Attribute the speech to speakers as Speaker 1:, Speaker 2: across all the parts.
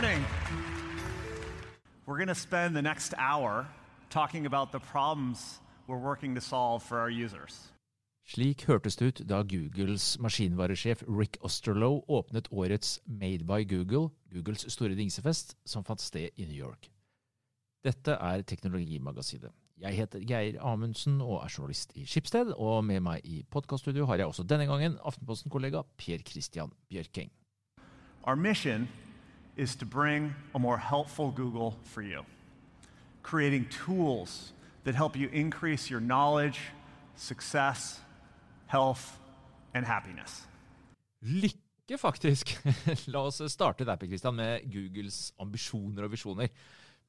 Speaker 1: morning. We're going to spend the next hour talking about the problems we're working to solve for our users.
Speaker 2: Slik hørtes det ut da Googles maskinvaresjef Rick Osterlow åpnet årets Made by Google, Googles store dingsefest, som fant sted i New York. Dette er Teknologimagasinet. Jeg heter Geir Amundsen og er journalist i Skipsted, og med meg i podkaststudio har jeg også denne gangen Aftenposten-kollega Per Christian Bjørking.
Speaker 1: Our mission is to bring a more helpful Google for you, creating tools that help you increase your knowledge, success, health, and happiness.
Speaker 2: Lykke, faktisk! La oss starte der, Kristian, med Googles ambisjoner og visjoner.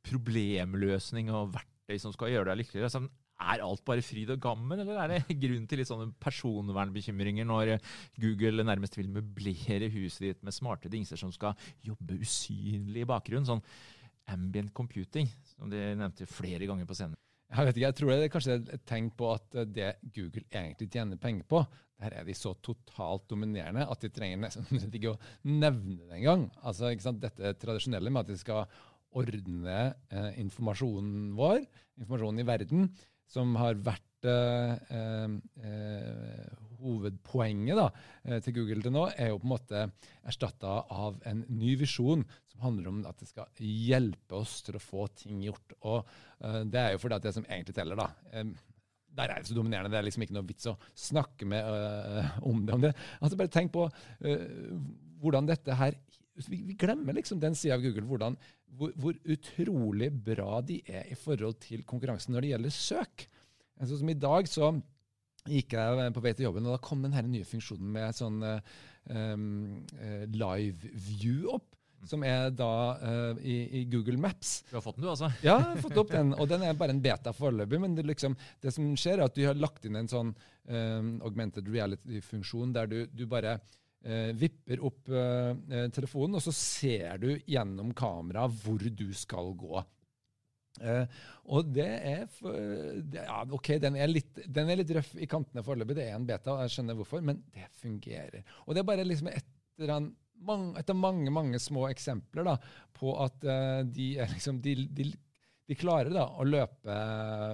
Speaker 2: Problemløsning og verktøy som skal gjøre deg lykkeligere. Er alt bare fryd og gammen, eller er det grunn til litt sånne personvernbekymringer når Google nærmest vil møblere huset ditt med smarte dingser som skal jobbe usynlig i bakgrunnen? Sånn ambient computing, som de nevnte flere ganger på scenen.
Speaker 3: Jeg vet ikke, jeg tror det er kanskje et tegn på at det Google egentlig tjener penger på, der er de så totalt dominerende at de trenger nesten ikke å nevne det engang. Altså? Dette tradisjonelle med at de skal ordne eh, informasjonen vår, informasjonen i verden, som har vært eh, eh, hovedpoenget da, eh, til Google til nå, er jo på en måte erstatta av en ny visjon som handler om at det skal hjelpe oss til å få ting gjort. Og eh, det er jo fordi at det som egentlig teller, da eh, der er det så dominerende. Det er liksom ikke noe vits å snakke med, om det. Om det. Altså Bare tenk på hvordan dette her vi, vi, glemmer liksom den sida av Google, hvordan, hvor, hvor, utrolig bra de er i forhold til konkurransen når det gjelder søk. Altså, som I dag så gikk jeg på vei til jobben, og da kom den her nye funksjonen med sånn um, live view opp. Som er da uh, i, i, Google Maps.
Speaker 2: Du har fått den, du, altså?
Speaker 3: Ja, jeg har fått opp den. Og den er bare en beta foreløpig. Men det, liksom, det, som skjer, er at du har lagt inn en sånn um, augmented reality-funksjon der du, du bare eh, vipper opp eh, eh, telefonen, og så ser du gjennom kameraet hvor du skal gå. Uh, og det er, ja, ok, den er, litt, den er litt røff i kantene foreløpig, det er en beta, og jeg skjønner hvorfor, men det fungerer. Og det er bare liksom etter, en, mange, mange mange små eksempler da, på at uh, de, liksom, de, de, de klarer da, å løpe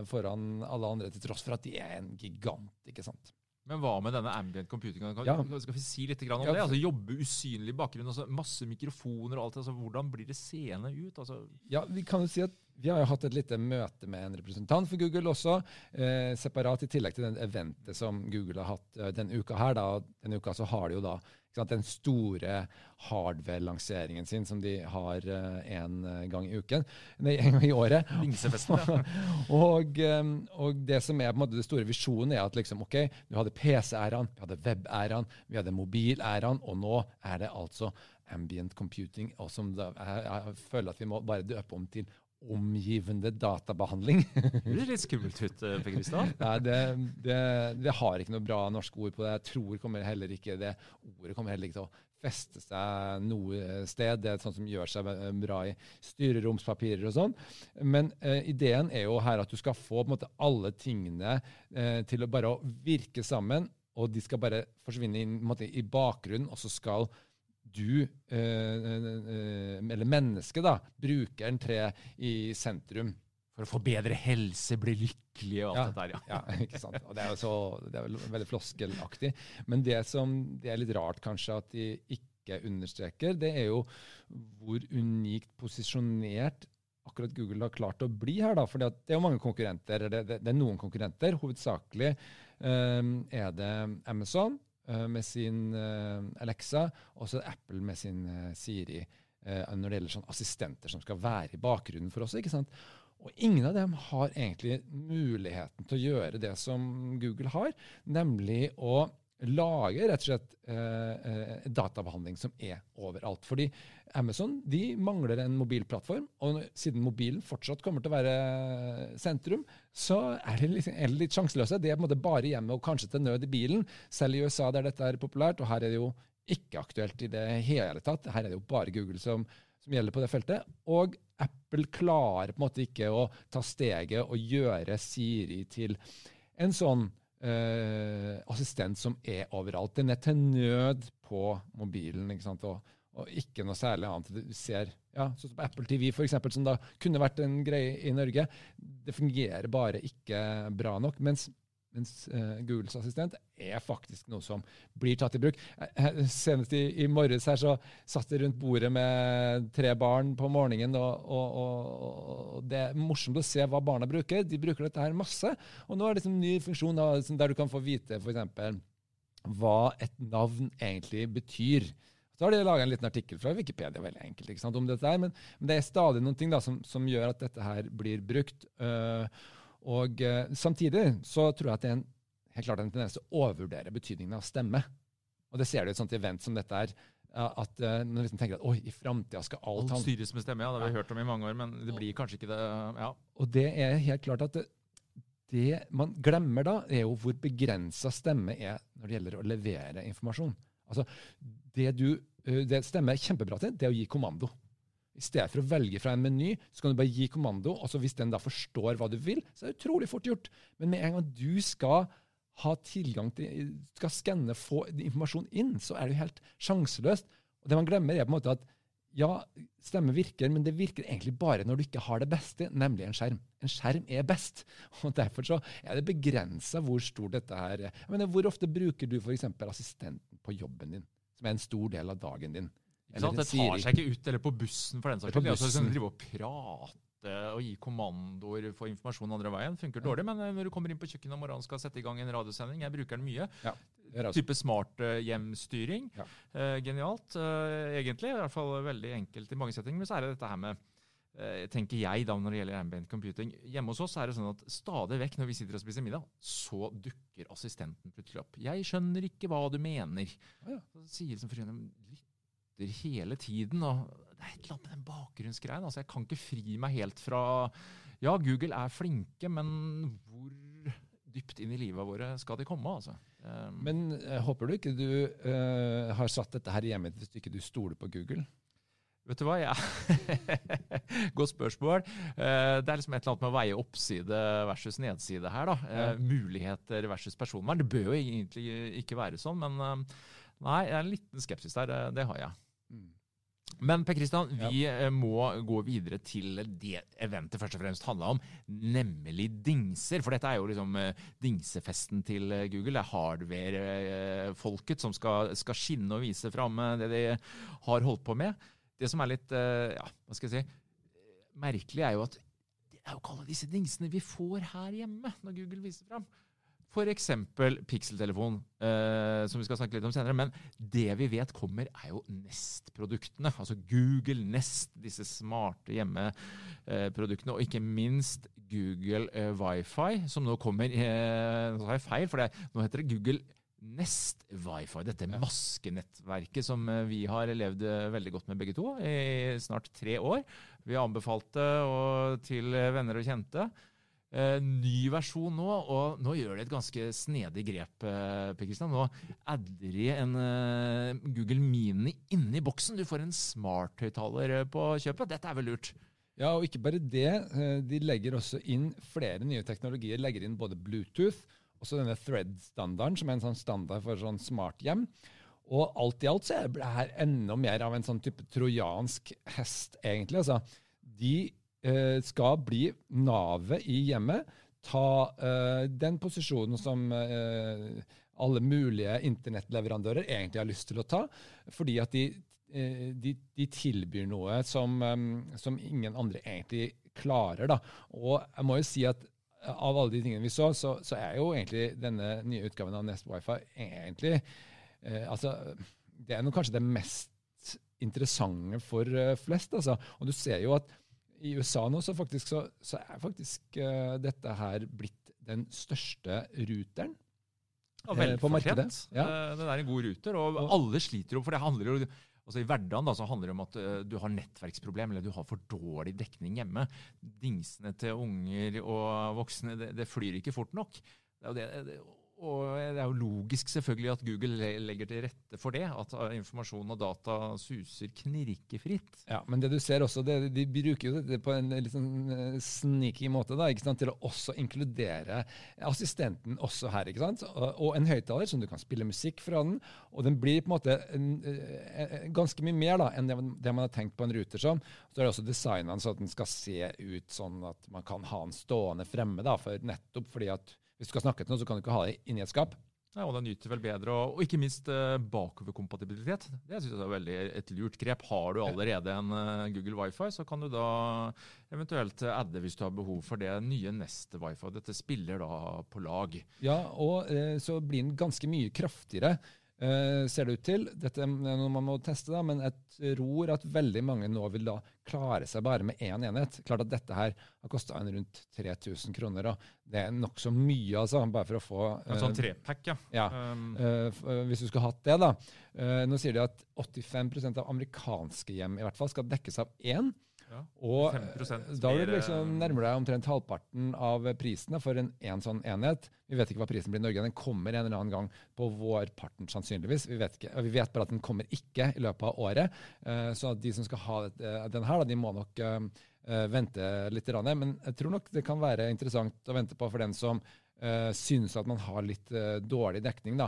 Speaker 3: foran alle andre, til tross for at de er en gigant. ikke sant?
Speaker 2: Men hva med denne ambient computing? Ja. Skal vi si litt om ja. det? Altså Jobbe usynlig i bakgrunnen, altså masse mikrofoner og alt. Altså, hvordan blir det seende ut? Altså
Speaker 3: ja, Vi kan jo si at vi har jo hatt et lite møte med en representant for Google også, eh, separat i tillegg til den eventet som Google har hatt eh, denne uka her. Da. Denne uka så har de jo da den store hardware-lanseringen sin som de har eh, en gang i uken. Nei, en gang i året. og, eh, og, det som er på en måte det store visjonen, er at liksom, ok, du hadde PC-æraen, vi hadde web-æraen, vi hadde mobil-æraen, og nå er det altså ambient computing, og som jeg, jeg føler at vi må bare døpe om til omgivende databehandling.
Speaker 2: det høres litt skummelt ut, eh, Per Kristian.
Speaker 3: Nei, det, det, det, har ikke noe bra norsk ord på det. Jeg tror kommer heller ikke det ordet kommer heller ikke til å feste seg noe sted. Det er sånn som gjør seg bra i styreromspapirer og sånn. Men eh, ideen er jo her at du skal få måte alle tingene eh, til å bare virke sammen, og de skal bare forsvinne inn, måte, i bakgrunnen, og så skal eh, eh, eller mennesket, da, bruker en tre i sentrum.
Speaker 2: For å få bedre helse, bli lykkelig og alt
Speaker 3: ja,
Speaker 2: det der.
Speaker 3: Ja. ja, ikke sant. Og det er jo så, det er veldig floskelaktig. Men det som det er litt rart kanskje at de ikke understreker, det er jo hvor unikt posisjonert akkurat Google har klart å bli her. da, For det er jo mange konkurrenter. Det, det, det er noen konkurrenter. Hovedsakelig um, er det Amazon, Eh, med sin eh, Alexa, og så Apple med sin eh, Siri når det gjelder sånn assistenter som skal være i bakgrunnen for oss. ikke sant? Og ingen av dem har egentlig muligheten til å gjøre det som Google har, nemlig å lage rett og slett eh, eh, databehandling som er overalt. Fordi Amazon de mangler en mobilplattform, og siden mobilen fortsatt kommer til å være sentrum, så er de er litt sjanseløse. Det er på en måte bare hjemme og kanskje til nød i bilen, selv i USA der dette er populært. Og her er det jo ikke aktuelt i det hele tatt. Her er det jo bare Google som, som gjelder på det feltet. Og Apple klarer på en måte ikke å ta steget og gjøre Siri til en sånn Uh, assistent som er overalt. Den er til nød på mobilen. ikke sant? Og, og ikke noe særlig annet. Du ser, ja, sånn som Apple TV, for eksempel, som da kunne vært en greie i Norge. Det fungerer bare ikke bra nok. mens mens uh, Googles assistent er faktisk noe som blir tatt i bruk. Senest i, i, morges her så satt jeg rundt bordet med tre barn på morgenen, og, og, og, og, det er morsomt å se hva barna bruker. De bruker dette her masse. Og nå er det liksom en ny funksjon der du kan få vite f.eks. hva et navn egentlig betyr. Så har de laga en liten artikkel fra Wikipedia veldig enkelt, ikke sant, om dette her, men, men, det er stadig noen ting da, som, som, gjør at dette her blir brukt. Uh, og eh, Samtidig så tror jeg at det er en, helt klart en tendens til å overvurdere betydningen av stemme. Og Det ser du i et sånt event som dette er. At uh, når liksom tenker at oi, i framtida skal alt
Speaker 2: Alt styres med stemme, ja. Det har vi hørt om i mange år, men det blir kanskje ikke det. ja.
Speaker 3: Og det er helt klart at det, det man glemmer da, er jo hvor begrensa stemme er når det gjelder å levere informasjon. Altså, det, du, det stemmer kjempebra til, det er å gi kommando. I stedet for å velge fra en meny, så kan du bare gi kommando. og så Hvis den da forstår hva du vil, så er det utrolig fort gjort. Men med en gang du skal ha tilgang til, skal skanne, få informasjon inn, så er det jo helt sjanseløst. Og Det man glemmer, er på en måte at ja, stemme virker, men det virker egentlig bare når du ikke har det beste, nemlig en skjerm. En skjerm er best. og Derfor så er det begrensa hvor stor dette her er. Jeg mener, Hvor ofte bruker du f.eks. assistenten på jobben din, som er en stor del av dagen din?
Speaker 2: Eller det tar seg ikke ut, eller på bussen for den saks skyld. Altså, sånn, drive og prate og gi kommandoer for informasjon andre veien funker dårlig. Men eh, når du kommer inn på kjøkkenet om morgenen og skal sette i gang en radiosending, jeg bruker den mye. Ja, type smart uh, hjemstyring. Ja. Uh, genialt, uh, egentlig. I hvert fall veldig enkelt i mange settinger. Men så er det dette her med tenker jeg da når det gjelder ambient computing. Hjemme hos oss er det sånn at stadig vekk når vi sitter og spiser middag, så dukker assistenten plutselig opp. 'Jeg skjønner ikke hva du mener'. Ah, ja. Så sier liksom litt lytter hele tiden. og Det er et eller annet med den bakgrunnsgreien. altså Jeg kan ikke fri meg helt fra Ja, Google er flinke, men hvor dypt inn i livet våre skal de komme? altså?
Speaker 3: Um, men jeg håper du ikke du uh, har satt dette her hjemme hvis ikke du stoler på Google?
Speaker 2: Vet du hva? Ja. Godt spørsmål. Uh, det er liksom et eller annet med å veie oppside versus nedside her. da. Ja. Muligheter versus personvern. Det bør jo egentlig ikke være sånn, men nei, det er en liten skepsis der. Det har jeg. Men Per Kristian, vi ja. Eh, må gå videre til det eventet først og fremst handla om, nemlig dingser. For dette er jo liksom uh, dingsefesten til uh, Google. Det er hardware-folket som skal, skal, skinne og vise fram det de har holdt på med. Det som er litt ja, hva skal jeg si, merkelig, er jo at det er jo ikke alle disse dingsene vi får her hjemme når Google viser fram. F.eks. Pixel-telefon, eh, som vi skal snakke litt om senere. Men det vi vet kommer, er jo Nest-produktene. Altså Google Nest, disse smarte hjemmeproduktene. og ikke minst Google eh, Wifi, som nå kommer eh, Nå sa jeg feil, for det, nå heter det Google Nest Wifi. Dette maskenettverket som eh, vi har levd eh, veldig godt med begge to i snart tre år. Vi har anbefalt det til venner og kjente. Uh, ny versjon nå, og nå gjør de et ganske snedig grep. Uh, per Christian. Nå adder de en uh, Google Mini inni boksen. Du får en smarthøyttaler på kjøpet. Dette er vel lurt?
Speaker 3: Ja, og ikke bare det. De legger også inn flere nye teknologier. Legger inn både Bluetooth og denne Thread-standarden, som er en sånn standard for sånn smarthjem. Og alt i alt så er det her enda mer av en sånn type trojansk hest, egentlig. Altså, de Eh, skal bli navet i hjemmet. Ta uh, den posisjonen som uh, alle mulige internettleverandører egentlig har lyst til å ta. Fordi at de, de, de tilbyr noe som, som, ingen andre egentlig klarer. Da. Og jeg må jo si at av alle de tingene vi så, så, så er jo egentlig denne nye utgaven av Nest Wifi egentlig altså, Det er kanskje det mest interessante for flest. Altså. Og du ser jo at i USA nå så, faktisk, så, så er faktisk uh, dette her blitt den største ruteren
Speaker 2: ja, uh, på markedet. Ja. Uh, den er en god ruter, og, og alle sliter jo, for det handler jo altså I hverdagen da, så handler det om at uh, du har nettverksproblem, eller du har for dårlig dekning hjemme. Dingsene til unger og voksne det, det flyr ikke fort nok. Det, det, og det er jo logisk selvfølgelig at Google legger til rette for det. At uh, informasjon og data suser knirkefritt.
Speaker 3: Ja, Men det du ser også, det, de bruker jo det på en litt sånn uh, sneaky måte da, ikke sant? til å også inkludere assistenten også her. ikke sant? Og, en høyttaler som du kan spille musikk fra den. Og den blir på en måte en, en, ganske mye mer da, enn det, det, man har tenkt på en ruter som. Så er det også designa sånn at den skal se ut sånn at man kan ha den stående fremme. da, for Nettopp fordi at hvis du skal snakke til noe, så kan du ikke ha det inni et skap.
Speaker 2: Ja, og Den nyter vel bedre, og, og ikke minst uh, bakoverkompatibilitet. Det synes jeg er veldig et lurt grep. Har du allerede en uh, Google Wifi, så kan du da eventuelt adde hvis du har behov for det nye neste Wifi. Dette spiller da på lag.
Speaker 3: Ja, og uh, så blir den ganske mye kraftigere. Uh, ser det ut til. Dette er noe man må teste, da, men jeg tror at veldig mange nå vil da klare seg bare med én enhet. Klart at dette her har kosta rundt 3000 kroner. og Det er nokså mye, altså, bare for å få
Speaker 2: uh, En sånn eh, trepack, ja.
Speaker 3: ja uh, hvis du skulle hatt det, da. nå sier de at 85% av amerikanske hjem i hvert fall skal dekkes av én. Ja, og da vil du liksom nærme deg omtrent halvparten av prisene for en, en sånn enhet. Vi vet ikke hva prisen blir i Norge. Den kommer en eller annen gang på vårparten sannsynligvis. Vi vet, ikke, vi vet bare at den kommer ikke i løpet av året. Uh, så de som skal ha den her, de må nok vente litt. Men jeg tror nok det kan være interessant å vente på for den som synes at man har litt dårlig dekning. da.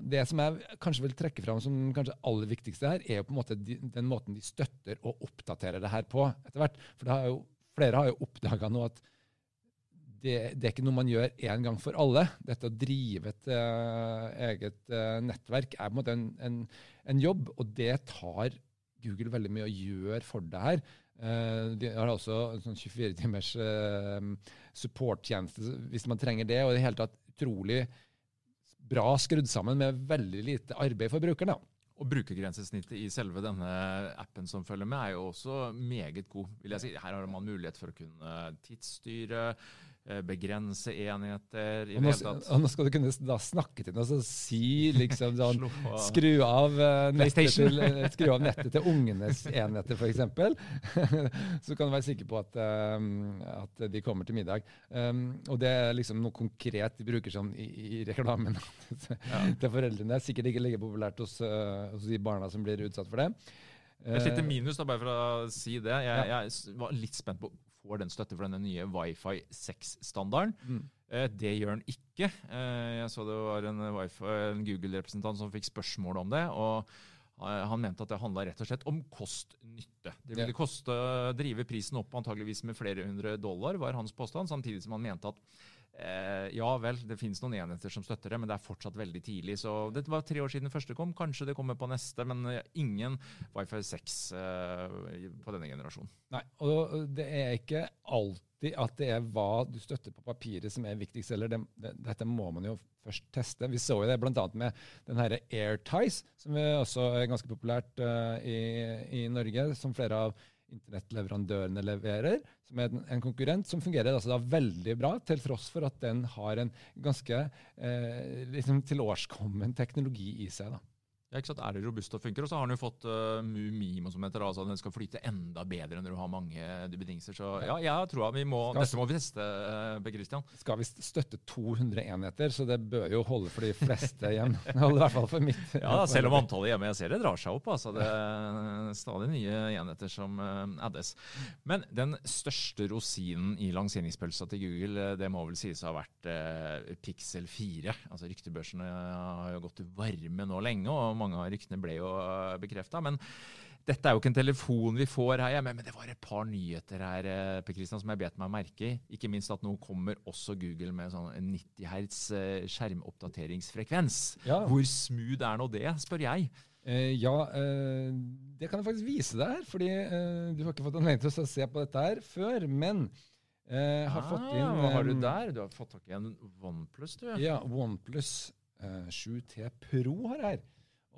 Speaker 3: Det som jeg kanskje vil trekke fram som kanskje aller viktigste her, er jo på en måte den måten de støtter og oppdaterer det her på etter hvert. For har jo, flere har jo oppdaga nå at det, det, er ikke noe man gjør én gang for alle. Dette å drive et uh, eget uh, nettverk er på en måte en, en, en, jobb, og det tar Google veldig mye å gjøre for deg her. Uh, de har også en sånn 24 timers supporttjeneste hvis man trenger det. og det er helt tatt utrolig bra skrudd sammen med veldig lite arbeid for brukeren.
Speaker 2: Og Brukergrensesnittet i selve denne appen som følger med, er jo også meget god. vil jeg si. Her har man mulighet for å kunne tidsstyre, begrense enheter
Speaker 3: i og nå, og nå skal du kunne da snakke til noen og si liksom sånn Skru av, uh, nettet til, eh, skru av nettet til ungenes enheter, f.eks. Så kan du være sikker på at, um, at de kommer til middag. Um, og det er liksom noe konkret de bruker sånn i, i reklamen til foreldrene. Sikkert ikke like populært hos, hos de barna som blir utsatt for det.
Speaker 2: Et lite minus, da, bare for å si det. Jeg, jeg var litt spent på får den støtte for denne nye Wifi 6-standarden. Mm. Eh, det gjør den ikke. Eh, jeg så det var en, en Google-representant som fikk spørsmål om det. og eh, han mente at det handla rett og slett om kost-nytte. Det ville koste drive prisen opp antageligvis med flere hundre dollar, var hans påstand, samtidig som han mente at ja vel, det finnes noen enheter som støtter det, men det er fortsatt veldig tidlig. Så det var tre år siden den første kom. Kanskje det kommer på neste, men eh, ingen Wifi 6 eh, på denne generasjonen.
Speaker 3: Nei, og det er ikke alltid at det er hva du støtter på papiret som er viktigst. eller det, det, Dette må man jo først teste. Vi så jo det bl.a. med den her AirTies, som er også er ganske populært uh, i, i Norge, som flere av internettleverandørene leverer, som er en konkurrent som fungerer altså veldig bra, til tross for at den har en ganske eh, liksom tilårskommen teknologi i seg. da.
Speaker 2: Ja, ikke sant? Er det robust og funker? Og så har den jo fått uh, Mumimo, som heter, altså den skal flyte enda bedre når du har mange uh, betingelser. Så ja, jeg tror vi må, dette må vi teste, uh, Christian.
Speaker 3: Skal vi støtte 200 enheter, så det bør jo holde for de fleste hjem. Det holder i hvert fall for mitt.
Speaker 2: Ja, selv om antallet hjemme jeg ser det drar seg opp. altså Det er stadig nye enheter som uh, addes. Men den største rosinen i lanseringspølsa til Google, det må vel sies å ha vært uh, Pixel 4. Altså Ryktebørsene har jo gått til varme nå lenge. og mange av ryktene ble jo øh, bekrefta. Men dette er jo ikke en telefon vi får her hjemme, men det var et par nyheter her øh, Per Christian, som jeg bet meg merke i. Ikke minst at nå kommer også Google med sånn 90 hertz øh, skjermoppdateringsfrekvens. Ja. Hvor smooth er nå det, spør jeg.
Speaker 3: Eh, ja, eh, det kan jeg faktisk vise deg her. fordi eh, du har ikke fått anledning til å se på dette her før. Men jeg har ah, fått inn
Speaker 2: Hva har du der? Du har fått tak i en OnePlus, du?
Speaker 3: Ja, OnePlus 7T Pro har jeg her.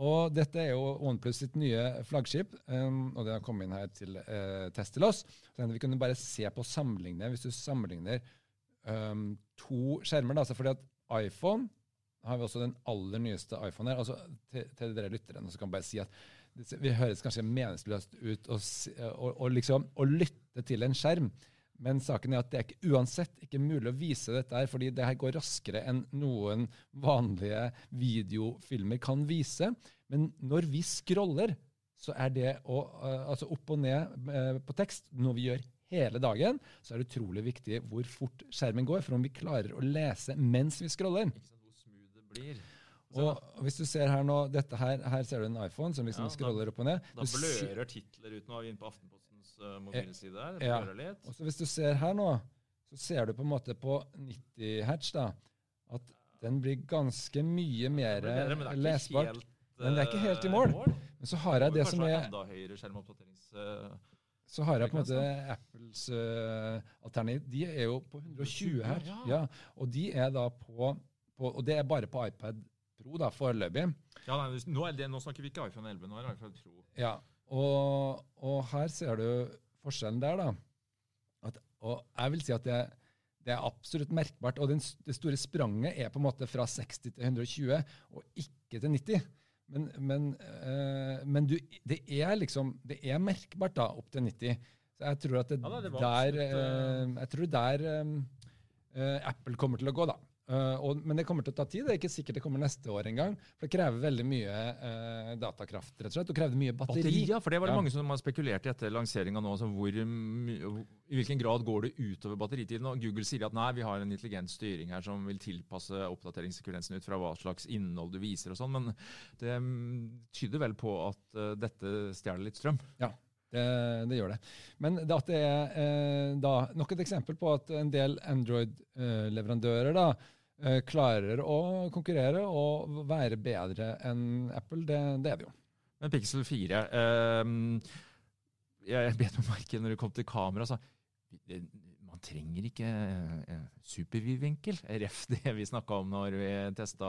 Speaker 3: Og dette er jo OnePlus sitt nye flaggskip, um, og det har kommet inn her til uh, test til oss. Så vi kunne bare se på sammenligne, hvis du sammenligner um, to skjermer. Da, fordi at iPhone har vi også den aller nyeste iPhone her. altså Til, til dere lytterne så kan jeg bare si at det, høres kanskje meningsløst ut å, å, å, liksom, å lytte til en skjerm Men saken er at det er ikke, uansett ikke mulig å vise dette her, fordi det her går raskere enn noen vanlige videofilmer kan vise. Men når vi scroller, så er det å, uh, altså opp og ned uh, på tekst noe vi gjør hele dagen, så er det utrolig viktig hvor fort skjermen går, for om vi klarer å lese mens vi scroller.
Speaker 2: Ikke sant hvor smooth det blir.
Speaker 3: Og hvis du ser her nå, dette her, her ser du en iPhone som liksom
Speaker 2: Ja, da-
Speaker 3: scroller opp og ned.
Speaker 2: Da blører titler ut. Nå er vi inne på Aftenpostens uh, mobilside her. Det
Speaker 3: Ja.
Speaker 2: litt.
Speaker 3: Og så hvis du ser her nå, så ser du på en måte på 90 hertz da, at den blir ganske mye mer
Speaker 2: lesbar. men det er ikke helt,
Speaker 3: Men det er ikke helt i
Speaker 2: eh,
Speaker 3: mål. Men så har jeg det som er
Speaker 2: eh,
Speaker 3: Så har jeg på en måte Apples uh, alternativ. De er jo på 120 her.
Speaker 2: Ja.
Speaker 3: Og de er da på, på Og det er bare på iPad Pro da, foreløpig.
Speaker 2: ja, nei, nå, det, nå snakker vi ikke iPhone 11, nå er det iPhone Pro.
Speaker 3: Ja, og, og her ser du forskjellen der, da. At, og jeg vil si at det, det er absolutt merkbart. Og den, det store spranget er på en måte fra 60 til 120, og ikke til 90. Men, men, øh, men du, det er liksom Det er merkbart da, opp til 90. Så jeg tror at det,
Speaker 2: Ja det
Speaker 3: der eh, Jeg tror der eh, Apple kommer til å gå, da. Eh, og, men det kommer til å ta tid. Det er ikke sikkert det kommer neste år engang. For det krever veldig mye uh, datakraft, rett og slett. Og krever mye batteri.
Speaker 2: Batteri, ja, for det var det
Speaker 3: Ja.
Speaker 2: mange som har spekulert i etter lanseringa nå. Altså hvor, I hvilken grad går det utover batteritiden? Og Google sier at nei, vi har en intelligent styring her som vil tilpasse oppdateringssekvensen ut fra hva slags innhold du viser og sånn, men det mm, tyder vel på at uh, dette stjeler litt strøm.
Speaker 3: Ja, det, det gjør det. Men det at det er eh, da, nok et eksempel på at en del Android-leverandører eh, klarer å konkurrere og være bedre enn Apple, det, det er vi jo.
Speaker 2: Men Pixel 4 eh, Jeg bet meg merke når det kom til kamera, så man trenger ikke eh, supervidvinkel. Ref det vi snakka om når vi testa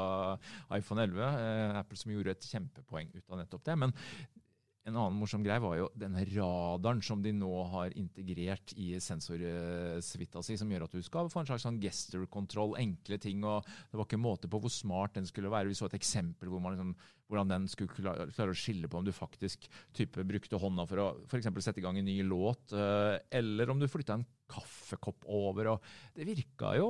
Speaker 2: iPhone 11. Eh, Apple som gjorde et kjempepoeng ut av nettopp det. Men en annen morsom greie var jo denne radaren som de nå har integrert i sensorsuita si, som gjør at du skal få en slags sånn gesture-kontroll, enkle ting. og Det var ikke måte på hvor smart den skulle være. Vi så et eksempel hvor man liksom, hvordan den skulle klare, å skille på om du faktisk type brukte hånda for å eksempel sette i gang en ny låt, eh, eller om du flytta en kaffekopp over. og Det virka jo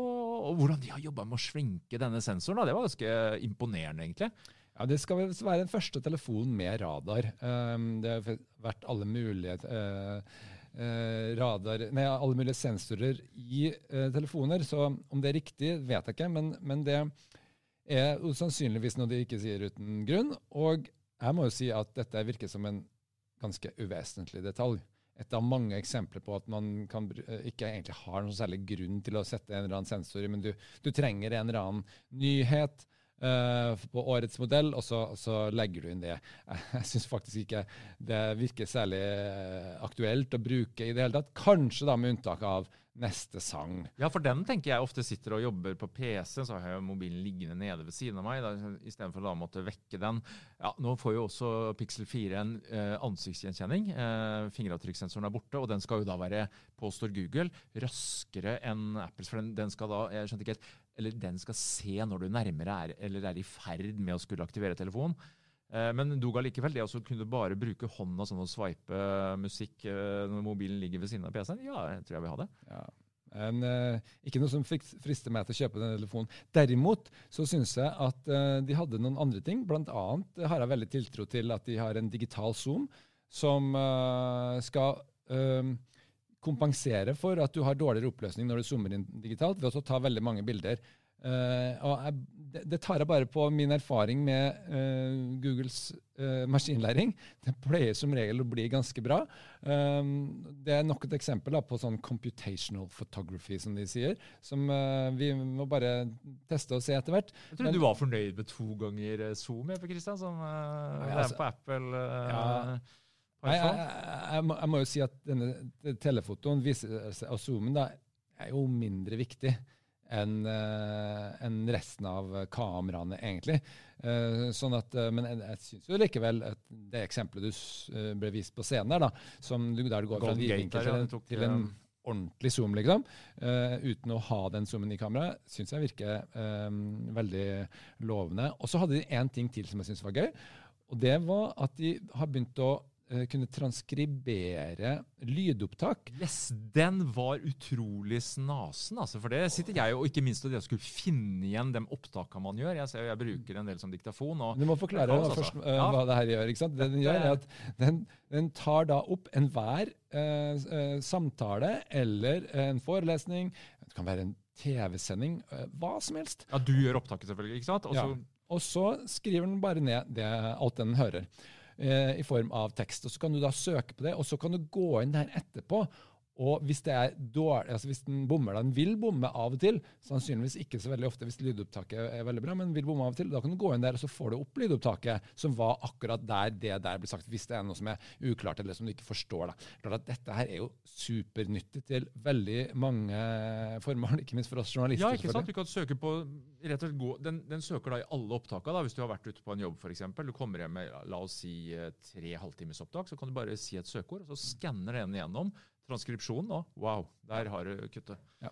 Speaker 2: Og hvordan de har jobba med å svinke denne sensoren, da, det var ganske imponerende, egentlig.
Speaker 3: Ja, Det skal være den første telefonen med radar. Um, det har vært alle mulige eh, eh, radar, nei, alle mulige sensorer i eh, telefoner. Så om det er riktig, vet jeg ikke. Men, men det er sannsynligvis noe de ikke sier uten grunn. Og jeg må jo si at dette virker som en ganske uvesentlig detalj. Et av mange eksempler på at man kan, ikke egentlig har noen særlig grunn til å sette en eller annen sensor i, men du, du trenger en eller annen nyhet på årets modell, og så, så legger du inn det. Jeg syns faktisk ikke det virker særlig eh, aktuelt å bruke i det hele tatt. Kanskje da med unntak av neste sang.
Speaker 2: Ja, for den tenker jeg ofte sitter og jobber på PC, så har jeg mobilen liggende nede ved siden av meg, da, istedenfor å da måtte vekke den. Ja, Nå får jo også Pixel 4 en eh, ansiktsgjenkjenning. Eh, fingeravtrykkssensoren er borte, og den skal jo da være, påstår Google, raskere enn Apples. For den, den skal da, jeg skjønte ikke helt, eller den skal se når du nærmere er, eller er i ferd med å skulle aktivere telefonen. Eh, Men dog allikevel, det å kunne bare bruke hånda sånn og sveipe musikk eh, når mobilen ligger ved siden av PC-en, ja, jeg tror jeg vil ha det.
Speaker 3: Ja. En, eh, ikke noe som frister meg til å kjøpe denne telefonen. Derimot så syns jeg at eh, de hadde noen andre ting. Blant annet har jeg veldig tiltro til at de har en digital zoom som eh, skal eh, kompensere for at du har dårligere oppløsning når du zoomer inn digitalt, ved å ta veldig mange bilder. Uh, og jeg, det, det tar jeg bare på min erfaring med uh, Googles uh, maskinlæring. Det pleier som regel å bli ganske bra. Det er nok et eksempel da, på sånn computational photography, som de sier, som vi må bare teste og se etter hvert.
Speaker 2: Jeg
Speaker 3: Men-
Speaker 2: du var fornøyd med to ganger Zoom, jeg, Christian, som uh,
Speaker 3: altså,
Speaker 2: er på Apple.
Speaker 3: Ja. Jeg, jeg, må, jeg må jo si at denne telefotoen viser seg, og zoomen da, er jo mindre viktig enn en resten av kameraene, egentlig. Eh, sånn at, eh, men jeg, syns jo likevel at det eksempelet du eh, ble vist på scenen der, da, som du, der du går fra en vidvinkel
Speaker 2: der, ja,
Speaker 3: til, en- til
Speaker 2: eh,
Speaker 3: ordentlig zoom, liksom, eh, uten å ha den zoomen i kameraet, syns jeg virker um, veldig lovende. Og så hadde de én ting til som jeg syns var gøy. Og det var at de har begynt å eh, kunne transkribere lydopptak.
Speaker 2: Yes, den var utrolig snasen, altså. For det sitter jeg og ikke minst å skulle finne igjen de opptakene man gjør. Jeg, ser, jeg bruker en del som diktafon. Og
Speaker 3: Du må forklare
Speaker 2: Det
Speaker 3: altså. først eh,
Speaker 2: Ja.
Speaker 3: hva det her gjør. ikke sant? Det den gjør, er at den, den tar da opp enhver uh, uh, samtale eller en forelesning, det kan være en TV-sending, eh, hva som helst.
Speaker 2: ja, du gjør opptaket, selvfølgelig. ikke sant? Og
Speaker 3: Ja. Og så skriver den bare ned det, alt den hører, eh, i form av tekst. Og Så kan du da søke på det, og så kan du gå inn der etterpå. Og hvis det er dårlig, altså hvis den bommer, den vil bomme av og til, sannsynligvis ikke så veldig ofte hvis lydopptaket er veldig bra, men vil bomme av og til, da kan du gå inn der og så får du opp lydopptaket som var akkurat der det der ble sagt, hvis det er noe som er uklart eller som du ikke forstår. da. Klart at Dette her er jo supernyttig til veldig mange formål, ikke minst for oss journalister.
Speaker 2: Ja, ikke sant? Du kan søke på, rett og slett gå, den, den søker da i alle opptakene. Hvis du har vært ute på en jobb, f.eks. Du kommer hjem med la oss si eh, tre halvtimes opptak, så kan du bare si et søkeord, og så skanner den gjennom transkripsjonen. nå. wow, der har du kuttet. Ja.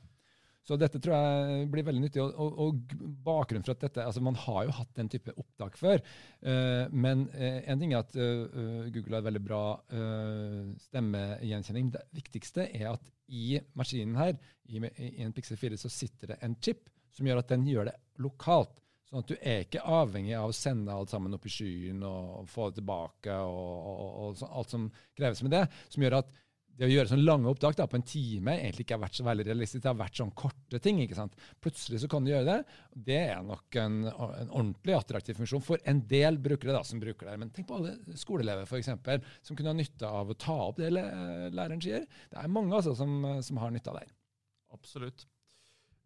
Speaker 3: Så dette tror jeg blir veldig nyttig. Og, og, bakgrunnen for at dette, altså Man har jo hatt den type opptak før. Uh, men uh, en ting er at eh, Google har veldig bra uh, stemmegjenkjenning. Det viktigste er at i maskinen her, i, i en Pixel 4, så sitter det en chip som gjør at den gjør det lokalt. Sånn at du er ikke avhengig av å sende alt sammen opp i skyen og få det tilbake og, og, og alt som kreves med det. Som gjør at det å gjøre sånne lange opptak da, på en time egentlig ikke har vært så veldig realistisk. Det har vært sånn korte ting. ikke sant? Plutselig så kan du gjøre det. Det er nok en, en ordentlig attraktiv funksjon for en del brukere da, som bruker det. Men tenk på alle skoleelever for eksempel, som kunne ha nytte av å ta opp det læ- læreren sier. Det er mange altså, som, som har nytte av det.
Speaker 2: Absolutt.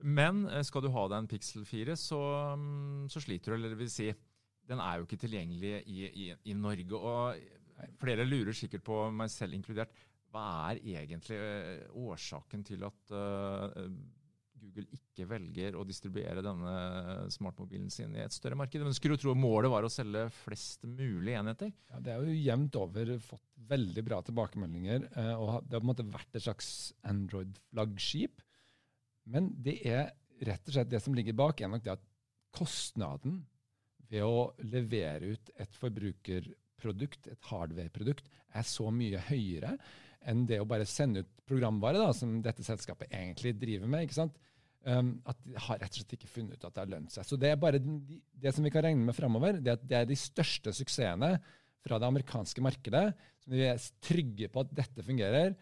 Speaker 2: Men eh, skal du ha deg en Pixel 4, så, mm, så sliter du. Eller det vil si, den er jo ikke tilgjengelig i, i, i Norge. Og flere lurer sikkert på, meg selv inkludert, hva er egentlig eh, årsaken til at eh, Google ikke velger å distribuere denne smartmobilen sin i et større marked? Men skulle du tro målet var å selge flest mulig enheter?
Speaker 3: Ja, det er jo jevnt over fått veldig bra tilbakemeldinger. eh, og Det har på en måte vært et slags Android-flaggskip. Men det er rett og slett det som ligger bak, er nok det at kostnaden ved å levere ut et forbrukerprodukt, et hardware-produkt, er så mye høyere enn det å bare sende ut programvare, da, som dette selskapet egentlig driver med. ikke sant? Um, at de har rett og slett ikke funnet ut at det har lønt seg. Så det er bare de, det som vi kan regne med framover, det at det er de største suksessene fra det amerikanske markedet, som vi er trygge på at dette fungerer,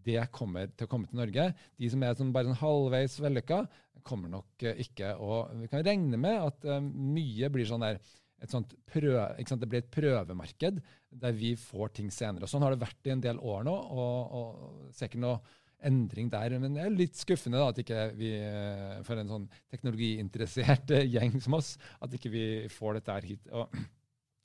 Speaker 3: det kommer til å komme til Norge. De som er sånn bare sånn halvveis vellykka, kommer nok eh, ikke. Og vi kan regne med at eh, mye blir sånn der et sånt prøve? Det blir et prøvemarked der vi får ting senere. Sånn har det vært i en del år nå, og, og ikke noe endring der. Men det er litt skuffende da, at ikke vi, eh, for en sånn teknologiinteressert eh, gjeng som oss, at ikke vi får dette her hit. Og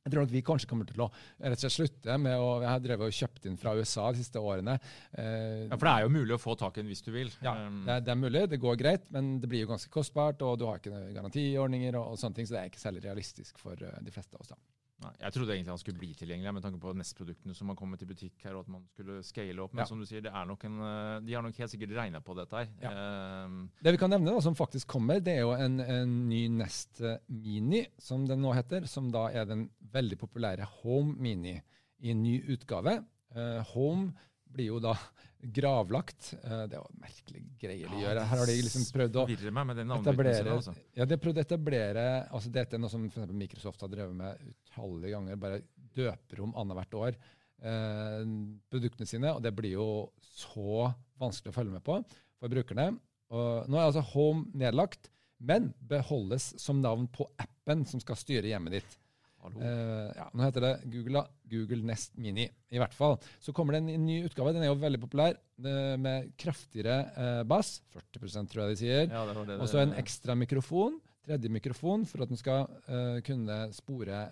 Speaker 3: jeg tror nok vi kanskje kommer til å rett og slett slutte med å Jeg har drevet og kjøpt inn fra USA de siste årene. Eh,
Speaker 2: Ja, For det er jo mulig å få tak i den hvis du vil.
Speaker 3: ja,
Speaker 2: Um,
Speaker 3: det er, det er mulig, det går greit, men det blir jo ganske kostbart, og du har ikke garantiordninger og, og sånne ting, så det er ikke særlig realistisk for eh, de fleste av oss. da.
Speaker 2: Nei, jeg trodde egentlig han skulle bli tilgjengelig med tanke på Nest-produktene som har kommet i butikk her, og at man skulle scale opp. Men
Speaker 3: Ja.
Speaker 2: som du sier, det er nok en, eh, de har nok helt sikkert regna på dette her. Um,
Speaker 3: Det vi kan nevne da, som faktisk kommer, det er jo en, en ny Nest eh, Mini, som den nå heter, som da er den veldig populære Home Mini i en ny utgave. Uh, Home blir jo da gravlagt. Eh, det er jo merkelige greier de gjør. Her har de liksom prøvd å etablere,
Speaker 2: Altså.
Speaker 3: ja, de har prøvd å etablere altså Dette er noe som for Microsoft har drevet med utallige ganger. Bare døper om annethvert år eh, produktene sine. Og det blir jo så vanskelig å følge med på for brukerne. Og nå er altså Home nedlagt, men beholdes som navn på appen som skal styre hjemmet ditt. Eh, ja, nå heter det Google. Google Nest Mini, i hvert fall. Så kommer det en, en ny utgave. Den er jo veldig populær, eh, med kraftigere uh, bass. 40% tror jeg de sier.
Speaker 2: Ja,
Speaker 3: Og så en ekstra mikrofon, tredje mikrofon, for at den skal uh, kunne spore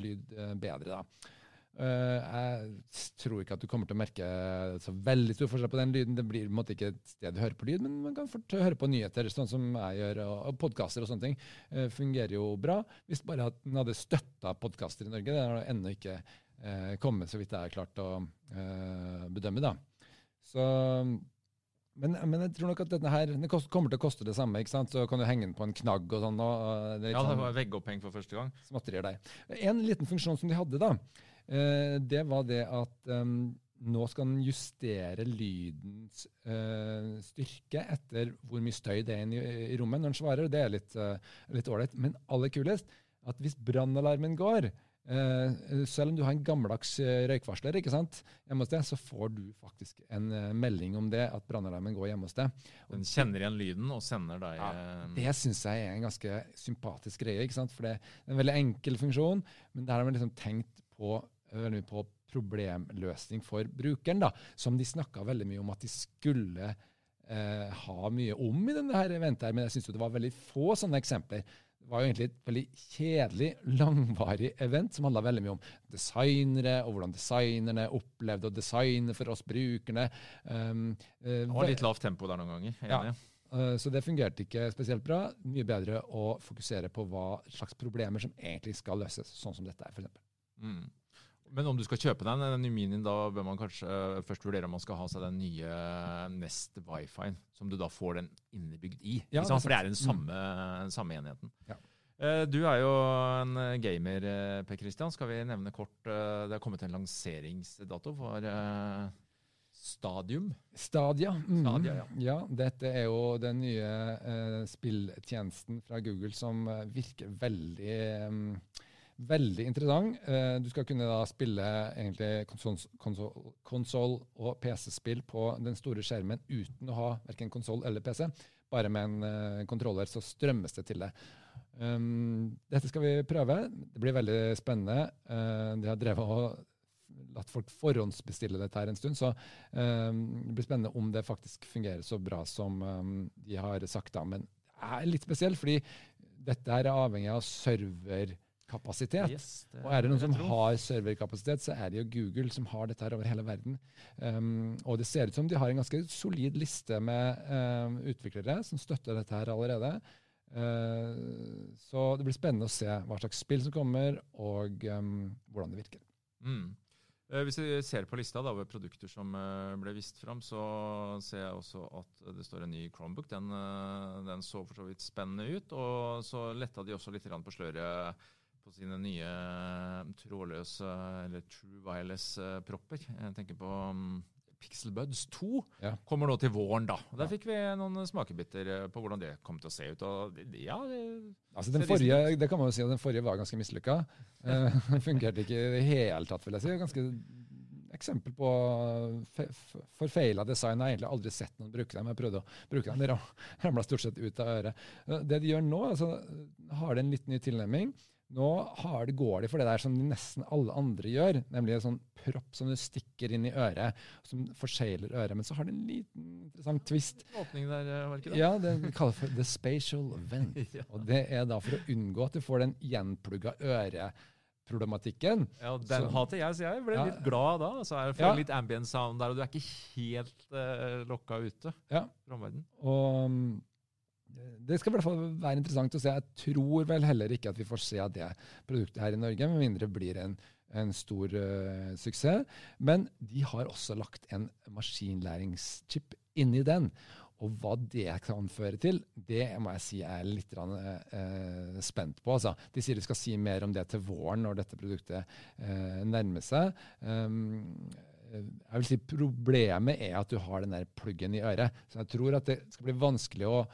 Speaker 3: lyd bedre. da. Eh, jeg tror ikke at du kommer til å merke så veldig stor forskjell på den lyden. Det blir på en måte ikke et sted du hører på lyd, men man kan fort høre på nyheter, sånn som jeg gjør, og, podkaster og sånne ting. eh, fungerer jo bra. Hvis bare at den hadde støtta podkaster i Norge. Det har ennå ikke eh, kommet, så vidt jeg har klart å eh, bedømme. da. Så men, men jeg tror nok at denne her, kost, kommer til å koste det samme. ikke sant? Så kan du henge den på en knagg og sånn. Og, det
Speaker 2: Ja, det
Speaker 3: sånn
Speaker 2: var veggoppheng for første gang.
Speaker 3: småtterier der. En liten funksjon som de hadde, da, det var det at um, nå skal den justere lydens uh, styrke etter hvor mye støy det er i, i rommet når den svarer. Det er litt ålreit. Uh, Men aller kulest at hvis brannalarmen går, uh, selv om du har en gammeldags røykvarsler, ikke sant, hjemme hos deg, så får du faktisk en melding om det, at brannalarmen går hjemme hos deg.
Speaker 2: Den kjenner igjen lyden og sender deg ja,
Speaker 3: Det syns jeg er en ganske sympatisk greie. ikke sant, For det er en veldig enkel funksjon, men der har man liksom tenkt på, på problemløsning for brukeren, da, som de snakka veldig mye om at de skulle eh, ha mye om i denne her eventet. her, Men jeg syns det var veldig få sånne eksempler. Det var jo egentlig et veldig kjedelig, langvarig event som handla veldig mye om designere, og hvordan designerne opplevde å designe for oss brukerne. Um,
Speaker 2: det var litt lavt tempo der noen ganger.
Speaker 3: Ja. Uh, så det fungerte ikke spesielt bra. Mye bedre å fokusere på hva slags problemer som egentlig skal løses, sånn som dette er, f.eks. Mm.
Speaker 2: Men om du skal kjøpe den, den nye Minien, da bør man kanskje eh, først vurdere om man skal ha seg den nye Nest Wifi, som du da får den innebygd i. Ja, det For det er den samme, mm. samme enheten. Ja. Eh, du er jo en gamer, eh, Per Christian. Skal vi nevne kort Det har kommet en lanseringsdato for Stadium?
Speaker 3: Stadia. Mm. Stadia ja. ja. Dette er jo den nye spilltjenesten fra Google som virker veldig um, Veldig interessant. Eh, du skal kunne da spille egentlig konsoll- og PC-spill på den store skjermen uten å ha verken konsoll eller PC. Bare med en uh, kontroller så strømmes det til det. Um, dette skal vi prøve. Det blir veldig spennende. Uh, de har drevet og latt folk forhåndsbestille dette her en stund, så um, det blir spennende om det faktisk fungerer så bra som um, de har sagt. da. Men det er litt spesielt, fordi dette her er avhengig av server kapasitet. Yes, og er det noen som har serverkapasitet, så er det jo Google som har dette her over hele verden. Um, og det ser ut som de har en ganske solid liste med um, utviklere som støtter dette her allerede. Uh, så det blir spennende å se hva slags spill som kommer, og um, hvordan det virker. Mm.
Speaker 2: Uh, hvis vi ser på lista da, over produkter som uh, ble vist fram, så ser jeg også at det står en ny Chromebook. Den, den så for så vidt spennende ut. Og så letta de også litt på sløret på sine nye eh, trådløse eller true wireless-propper. Jeg tenker på um, Pixel Buds 2 ja. kommer nå til våren, da. Der ja. fikk vi noen smakebiter eh, på hvordan det kom til å se ut. Ja, det,
Speaker 3: altså den forrige, det kan man jo si at den forrige var ganske mislykka. Den fungerte ikke i det hele tatt, vil jeg si. Ganske eksempel på forfeila design. Jeg har egentlig aldri sett noen bruke dem. Jeg prøvde å bruke dem, de ramla stort sett ut av øret. Det de gjør nå, altså, har det en litt ny tilnærming. Nå har det, går de for det der som nesten alle andre gjør, nemlig en sånn propp som du stikker inn i øret, som forsegler øret. Men så har det en liten interessant twist.
Speaker 2: Åpning der, eh, var ikke det?
Speaker 3: Ja, det vi kaller for the spatial vent. ja. Og det er da for å unngå at du får den gjenplugga øreproblematikken.
Speaker 2: Ja, den så, hater jeg, så jeg ble ja, litt glad da. Så er det ja. litt ambient sound der, og du er ikke helt uh, lokka ute
Speaker 3: ja. fra omverdenen. Det skal i hvert fall være interessant å se. Jeg tror vel heller ikke at vi får se det produktet her i Norge, med mindre det blir en, en stor uh, suksess. Men de har også lagt en maskinlæringschip inni den. Og hva det kan føre til, det må jeg si er litt uh, spent på. Altså. De sier de skal si mer om det til våren, når dette produktet uh, nærmer seg. Um, jeg vil si Problemet er at du har den der pluggen i øret. Så jeg tror at det skal bli vanskelig å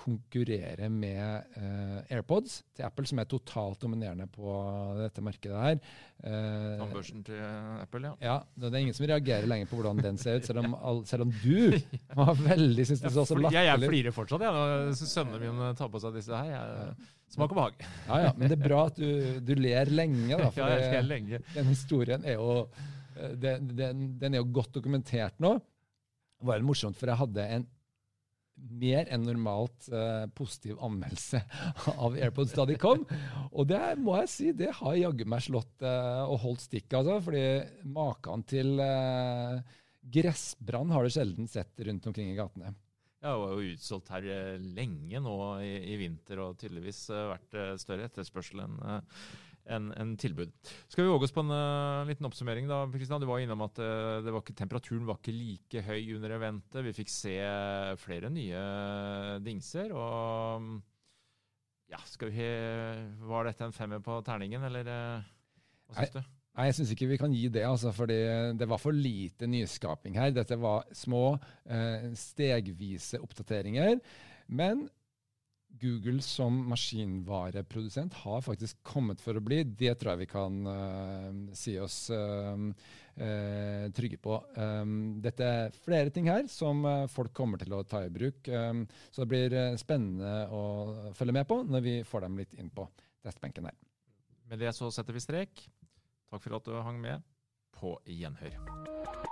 Speaker 3: konkurrere med uh, AirPods til Apple, som er totalt dominerende på dette markedet her.
Speaker 2: Uh, Tannbørsten til Apple, ja.
Speaker 3: ja. Det er ingen som reagerer lenger på hvordan den ser ut, selv om, selv om du var veldig synes det så, så latterlig
Speaker 2: Jeg, jeg flirer fortsatt, jeg, når sønnene mine tar på seg disse her. Jeg, smak og behag.
Speaker 3: Ja, ja, Men det er bra at du, du ler lenge, da. For ja, jeg ler lenge. den historien er jo eh, den, den, den er jo godt dokumentert nå. Det var morsomt, for jeg hadde en mer enn normalt uh, positiv anmeldelse av AirPods da de kom. Og det må jeg si, det har jaggu meg slått uh, og holdt stikket, altså. Fordi maken til uh, gressbrann har du sjelden sett rundt omkring i gatene.
Speaker 2: Ja, det var jo utsolgt her lenge nå i, i vinter, og tydeligvis vært større etterspørsel enn en, en, tilbud. Skal vi våge oss på en uh, liten oppsummering? da, Kristian? Du var innom at uh, var ikke, temperaturen var ikke like høy under eventet. Vi fikk se flere nye dingser. og ja, vi, Var dette en femmer på terningen, eller uh, hva syns du?
Speaker 3: Nei, jeg syns ikke vi kan gi det, altså, fordi det var for lite nyskaping her. Dette var små, eh, stegvise oppdateringer. Men Google som maskinvareprodusent har faktisk kommet for å bli. Det tror jeg vi kan uh, si oss uh, uh, trygge på. Um, dette er flere ting her som folk kommer til å ta i bruk. Um, så det blir spennende å følge med på når vi får dem litt inn på testbenken her.
Speaker 2: Med det så setter vi strek. Takk for at du hang med. På gjenhør.